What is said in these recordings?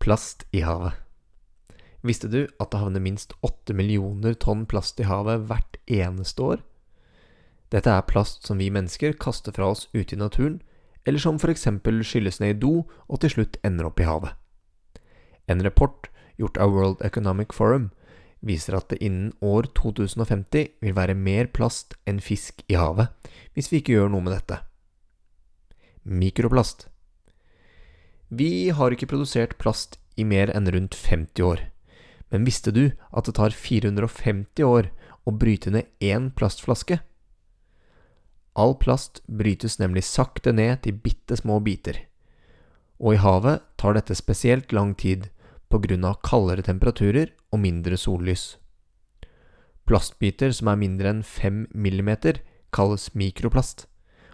Plast i havet. Visste du at det havner minst 8 millioner tonn plast i havet hvert eneste år? Dette er plast som vi mennesker kaster fra oss ute i naturen, eller som f.eks. skylles ned i do og til slutt ender opp i havet. En rapport gjort av World Economic Forum viser at det innen år 2050 vil være mer plast enn fisk i havet hvis vi ikke gjør noe med dette. Mikroplast. Vi har ikke produsert plast i mer enn rundt 50 år. Men visste du at det tar 450 år å bryte ned én plastflaske? All plast brytes nemlig sakte ned til bitte små biter. Og i havet tar dette spesielt lang tid av kaldere temperaturer og mindre sollys. Plastbiter som er mindre enn 5 millimeter, kalles mikroplast,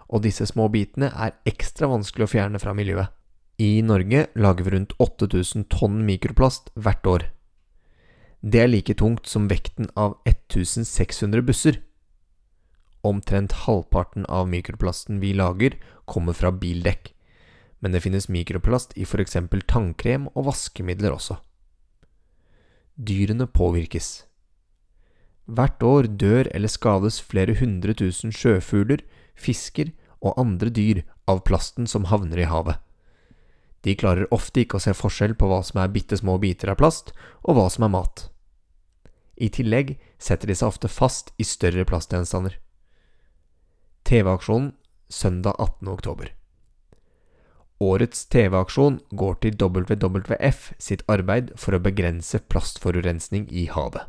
og disse små bitene er ekstra vanskelig å fjerne fra miljøet. I Norge lager vi rundt 8000 tonn mikroplast hvert år. Det er like tungt som vekten av 1600 busser. Omtrent halvparten av mikroplasten vi lager, kommer fra bildekk, men det finnes mikroplast i f.eks. tannkrem og vaskemidler også. Dyrene påvirkes. Hvert år dør eller skades flere hundre tusen sjøfugler, fisker og andre dyr av plasten som havner i havet. De klarer ofte ikke å se forskjell på hva som er bitte små biter av plast, og hva som er mat. I tillegg setter de seg ofte fast i større plastgjenstander. TV-aksjonen søndag 18. oktober. Årets TV-aksjon går til WWF sitt arbeid for å begrense plastforurensning i havet.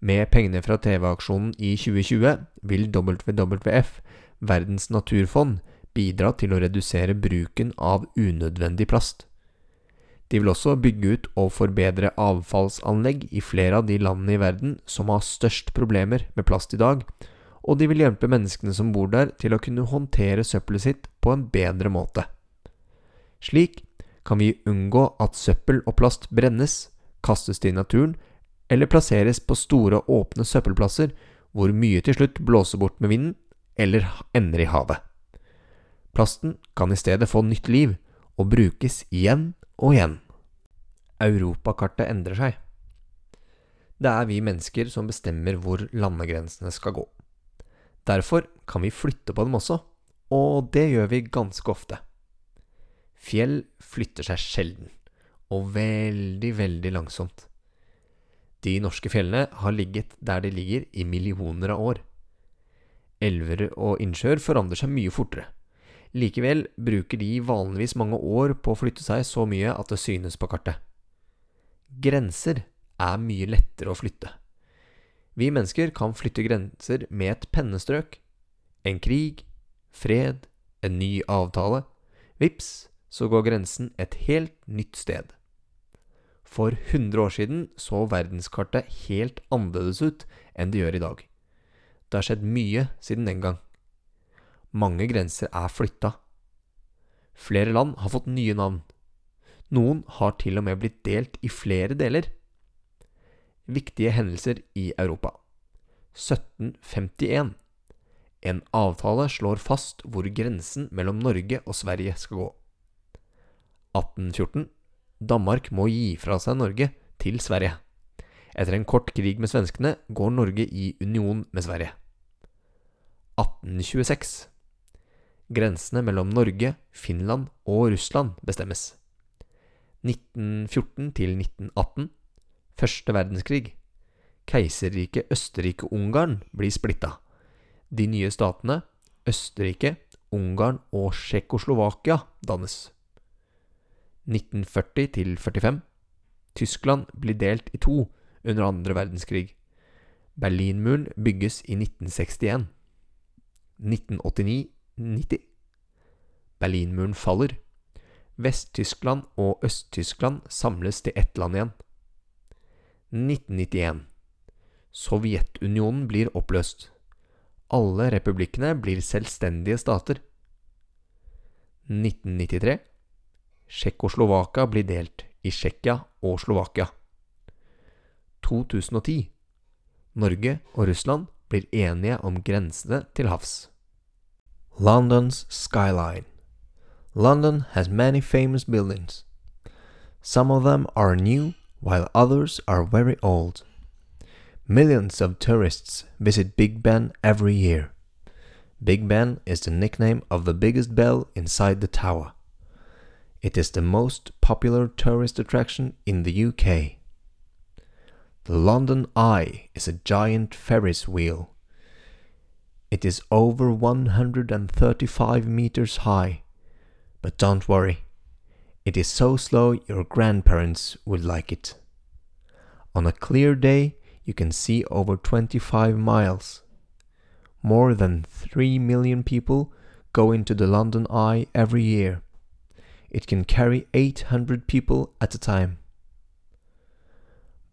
Med pengene fra TV-aksjonen i 2020 vil WWF, Verdens naturfond, bidra til å redusere bruken av unødvendig plast. De vil også bygge ut og forbedre avfallsanlegg i flere av de landene i verden som har størst problemer med plast i dag, og de vil hjelpe menneskene som bor der til å kunne håndtere søppelet sitt på en bedre måte. Slik kan vi unngå at søppel og plast brennes, kastes til naturen eller plasseres på store, åpne søppelplasser hvor mye til slutt blåser bort med vinden eller ender i havet. Plasten kan i stedet få nytt liv og brukes igjen og igjen. Europakartet endrer seg. Det er vi mennesker som bestemmer hvor landegrensene skal gå. Derfor kan vi flytte på dem også, og det gjør vi ganske ofte. Fjell flytter seg sjelden, og veldig, veldig langsomt. De norske fjellene har ligget der de ligger i millioner av år. Elver og innsjøer forandrer seg mye fortere. Likevel bruker de vanligvis mange år på å flytte seg så mye at det synes på kartet. Grenser er mye lettere å flytte. Vi mennesker kan flytte grenser med et pennestrøk. En krig, fred, en ny avtale. Vips, så går grensen et helt nytt sted. For 100 år siden så verdenskartet helt annerledes ut enn det gjør i dag. Det har skjedd mye siden den gang. Mange grenser er flytta. Flere land har fått nye navn. Noen har til og med blitt delt i flere deler. Viktige hendelser i Europa. 1751. En avtale slår fast hvor grensen mellom Norge og Sverige skal gå. 1814. Danmark må gi fra seg Norge til Sverige. Etter en kort krig med svenskene går Norge i union med Sverige. 1826. Grensene mellom Norge, Finland og Russland bestemmes. 1914 til 1918 Første verdenskrig Keiserriket Østerrike-Ungarn blir splitta. De nye statene, Østerrike, Ungarn og Tsjekkoslovakia, dannes. 1940 til 45 Tyskland blir delt i to under andre verdenskrig. Berlinmuren bygges i 1961. 1989 90. Berlinmuren faller. Vest-Tyskland og Øst-Tyskland samles til ett land igjen. 1991. Sovjetunionen blir oppløst. Alle republikkene blir selvstendige stater. 1993. Tsjekkoslovakia blir delt i Tsjekkia og Slovakia. 2010. Norge og Russland blir enige om grensene til havs. London's skyline. London has many famous buildings. Some of them are new, while others are very old. Millions of tourists visit Big Ben every year. Big Ben is the nickname of the biggest bell inside the tower. It is the most popular tourist attraction in the UK. The London Eye is a giant Ferris wheel. It is over 135 meters high. But don't worry, it is so slow your grandparents would like it. On a clear day, you can see over 25 miles. More than 3 million people go into the London Eye every year. It can carry 800 people at a time.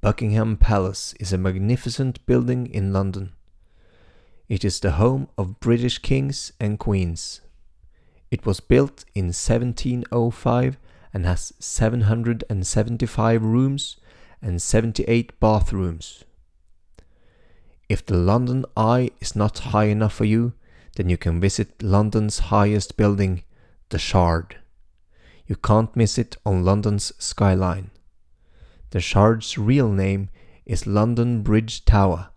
Buckingham Palace is a magnificent building in London. It is the home of British kings and queens. It was built in 1705 and has 775 rooms and 78 bathrooms. If the London Eye is not high enough for you, then you can visit London's highest building, the Shard. You can't miss it on London's skyline. The Shard's real name is London Bridge Tower.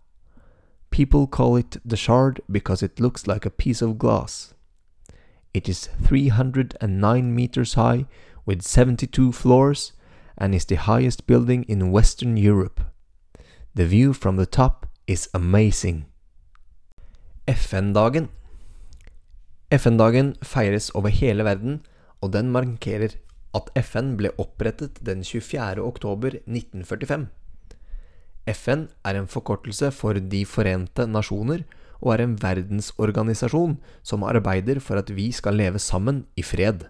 People call it the Shard because it looks like a piece of glass. It is 309 meters high with 72 floors and is the highest building in Western Europe. The view from the top is amazing. FN-dagen FN-dagen feires over hele verden, og den markerer at FN ble opprettet den 24. oktober 1945. FN er en forkortelse for De forente nasjoner, og er en verdensorganisasjon som arbeider for at vi skal leve sammen i fred.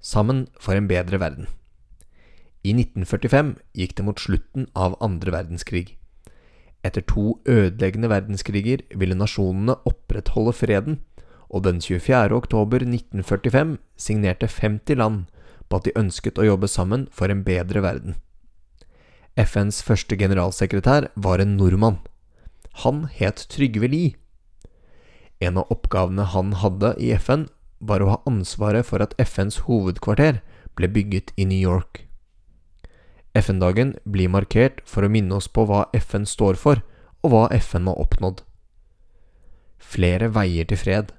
Sammen for en bedre verden. I 1945 gikk det mot slutten av andre verdenskrig. Etter to ødeleggende verdenskriger ville nasjonene opprettholde freden, og den 24. oktober 1945 signerte 50 land på at de ønsket å jobbe sammen for en bedre verden. FNs første generalsekretær var en nordmann. Han het Trygve Lie. En av oppgavene han hadde i FN, var å ha ansvaret for at FNs hovedkvarter ble bygget i New York. FN-dagen blir markert for å minne oss på hva FN står for, og hva FN har oppnådd. Flere veier til fred.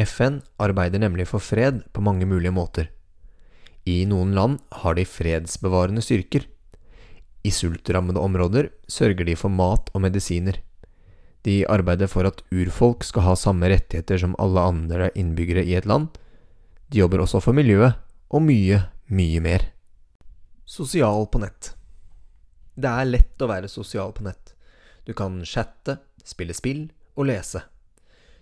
FN arbeider nemlig for fred på mange mulige måter. I noen land har de fredsbevarende styrker. I sultrammede områder sørger de for mat og medisiner. De arbeider for at urfolk skal ha samme rettigheter som alle andre innbyggere i et land. De jobber også for miljøet, og mye, mye mer. Sosial på nett. Det er lett å være sosial på nett. Du kan chatte, spille spill og lese.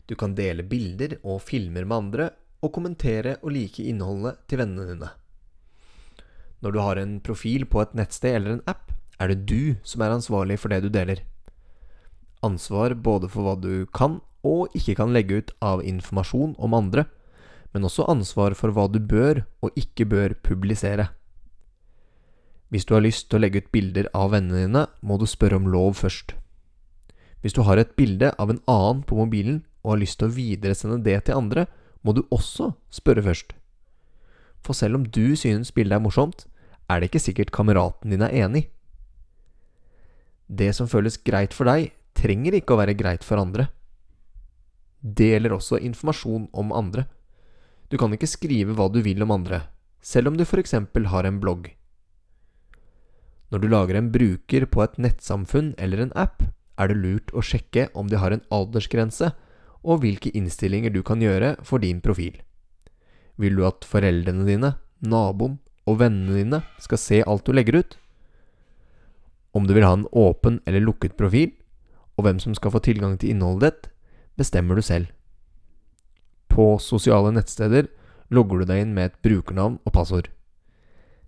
Du kan dele bilder og filmer med andre, og kommentere og like innholdet til vennene dine. Når du har en profil på et nettsted eller en app, er det du som er ansvarlig for det du deler ansvar både for hva du kan og ikke kan legge ut av informasjon om andre, men også ansvar for hva du bør og ikke bør publisere. Hvis du har lyst til å legge ut bilder av vennene dine, må du spørre om lov først. Hvis du har et bilde av en annen på mobilen og har lyst til å videresende det til andre, må du også spørre først. For selv om du synes bildet er morsomt, er det ikke sikkert kameraten din er enig. Det som føles greit for deg, trenger ikke å være greit for andre. Det gjelder også informasjon om andre. Du kan ikke skrive hva du vil om andre, selv om du f.eks. har en blogg. Når du lager en bruker på et nettsamfunn eller en app, er det lurt å sjekke om de har en aldersgrense, og hvilke innstillinger du kan gjøre for din profil. Vil du at foreldrene dine, naboen og vennene dine skal se alt du legger ut? Om du vil ha en åpen eller lukket profil, og hvem som skal få tilgang til innholdet ditt, bestemmer du selv. På sosiale nettsteder logger du deg inn med et brukernavn og passord.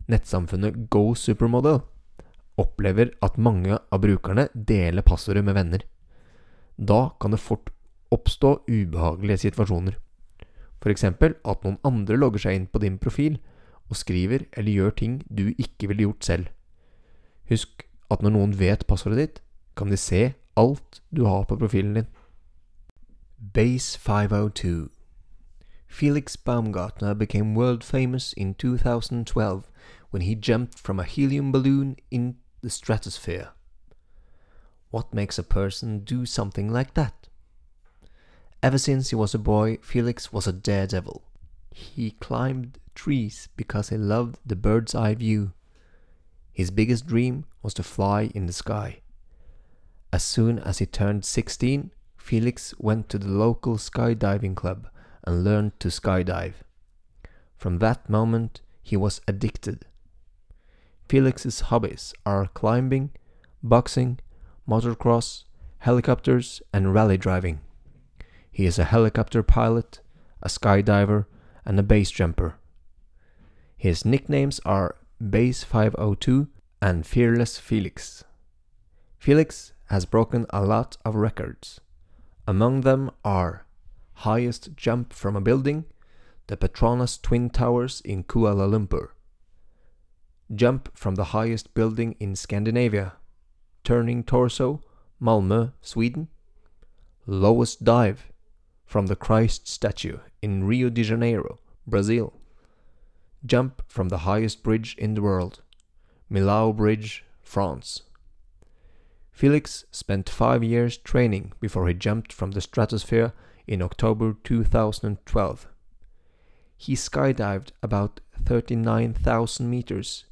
Nettsamfunnet Go Supermodel opplever at mange av brukerne deler passordet med venner. Da kan det fort oppstå ubehagelige situasjoner. F.eks. at noen andre logger seg inn på din profil og skriver eller gjør ting du ikke ville gjort selv. Husk at når noen vet passordet ditt, kan de se alt du har på profilen din. Base 502 Felix Baumgartner became world famous in 2012 when he jumped from a helium balloon in the stratosphere. What makes a person do something like that? Ever since he was a boy, Felix was a daredevil. He climbed trees because he loved the bird's eye view. His biggest dream was to fly in the sky. As soon as he turned 16, Felix went to the local skydiving club and learned to skydive. From that moment, he was addicted. Felix's hobbies are climbing, boxing, motocross, helicopters, and rally driving. He is a helicopter pilot, a skydiver, and a base jumper. His nicknames are Base 502 and Fearless Felix. Felix has broken a lot of records. Among them are highest jump from a building, the Petronas Twin Towers in Kuala Lumpur. Jump from the highest building in Scandinavia, turning torso, Malmö, Sweden. Lowest dive from the Christ statue in Rio de Janeiro, Brazil. Jump from the highest bridge in the world, Millau Bridge, France. Felix spent five years training before he jumped from the stratosphere in October 2012. He skydived about 39,000 meters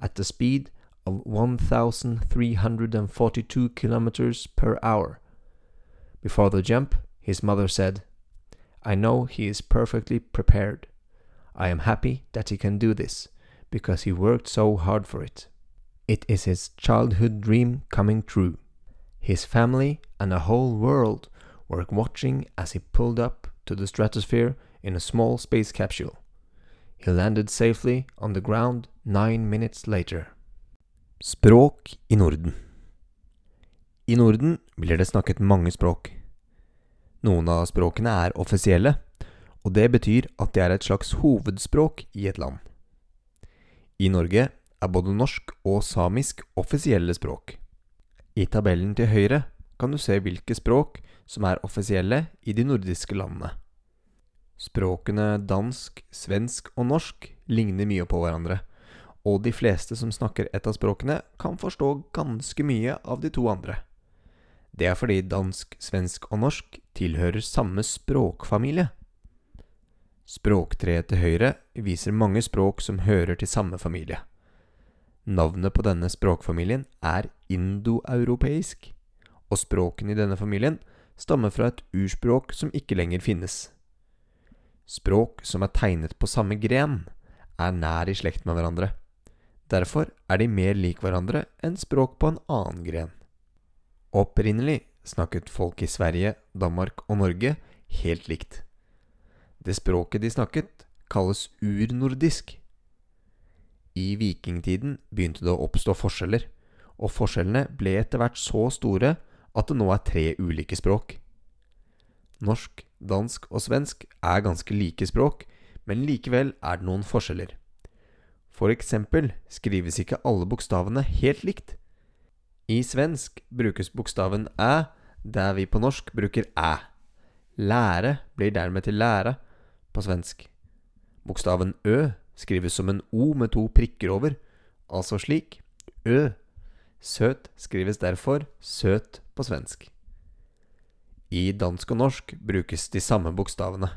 at the speed of 1,342 kilometers per hour. Before the jump, his mother said, I know he is perfectly prepared. I am happy that he can do this, because he worked so hard for it. It is his childhood dream coming true. His family and a whole world were watching as he pulled up to the stratosphere in a small space capsule. He landed safely on the ground nine minutes later. Språk i Norden I Norden blir det snakket mange språk. Noen av språkene er offisielle, og det betyr at det er et slags hovedspråk i et land. I Norge er både norsk og samisk offisielle språk. I tabellen til høyre kan du se hvilke språk som er offisielle i de nordiske landene. Språkene dansk, svensk og norsk ligner mye på hverandre, og de fleste som snakker et av språkene, kan forstå ganske mye av de to andre. Det er fordi dansk, svensk og norsk tilhører samme språkfamilie. Språktreet til høyre viser mange språk som hører til samme familie. Navnet på denne språkfamilien er indoeuropeisk, og språkene i denne familien stammer fra et urspråk som ikke lenger finnes. Språk som er tegnet på samme gren, er nær i slekt med hverandre. Derfor er de mer lik hverandre enn språk på en annen gren. Opprinnelig snakket folk i Sverige, Danmark og Norge helt likt. Det språket de snakket, kalles urnordisk. I vikingtiden begynte det å oppstå forskjeller, og forskjellene ble etter hvert så store at det nå er tre ulike språk. Norsk, dansk og svensk er ganske like språk, men likevel er det noen forskjeller. For eksempel skrives ikke alle bokstavene helt likt. I svensk brukes bokstaven æ, der vi på norsk bruker æ. Lære blir dermed til lære på svensk. Bokstaven ø skrives som en o med to prikker over, altså slik ø. Søt skrives derfor søt på svensk. I dansk og norsk brukes de samme bokstavene.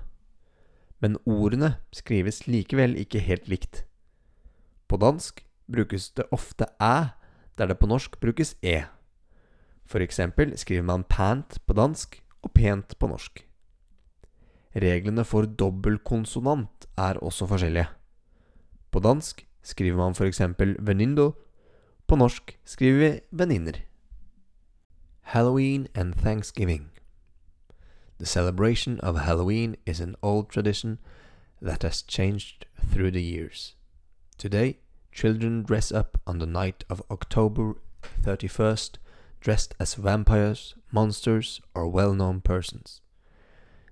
Men ordene skrives likevel ikke helt likt. På dansk brukes det ofte æ der det på norsk brukes e. For eksempel skriver man pant på dansk og pent på norsk. Reglene for dobbeltkonsonant er også forskjellige. På dansk skriver man eksempel venindo, på norsk skriver vi venninner. Halloween and Thanksgiving. The celebration of Halloween is an old tradition that has changed through the years. Today, Children dress up on the night of October 31st, dressed as vampires, monsters, or well known persons.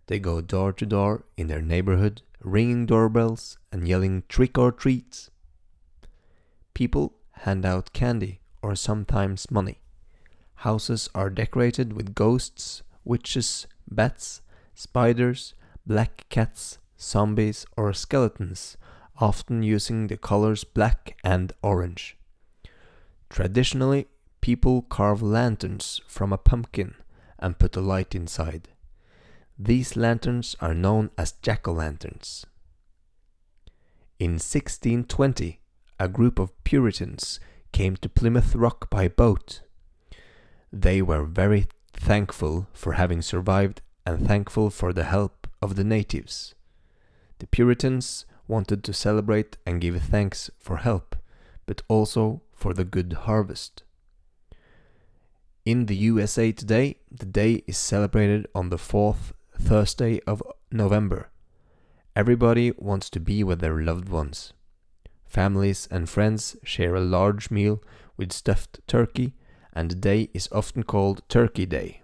They go door to door in their neighborhood, ringing doorbells and yelling trick or treats. People hand out candy or sometimes money. Houses are decorated with ghosts, witches, bats, spiders, black cats, zombies, or skeletons often using the colors black and orange. Traditionally, people carve lanterns from a pumpkin and put a light inside. These lanterns are known as jack o' lanterns. In 1620, a group of Puritans came to Plymouth Rock by boat. They were very thankful for having survived and thankful for the help of the natives. The Puritans wanted to celebrate and give thanks for help, but also for the good harvest. In the USA today, the day is celebrated on the fourth Thursday of November. Everybody wants to be with their loved ones. Families and friends share a large meal with stuffed turkey, and the day is often called Turkey Day.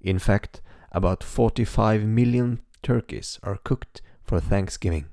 In fact, about 45 million turkeys are cooked for Thanksgiving.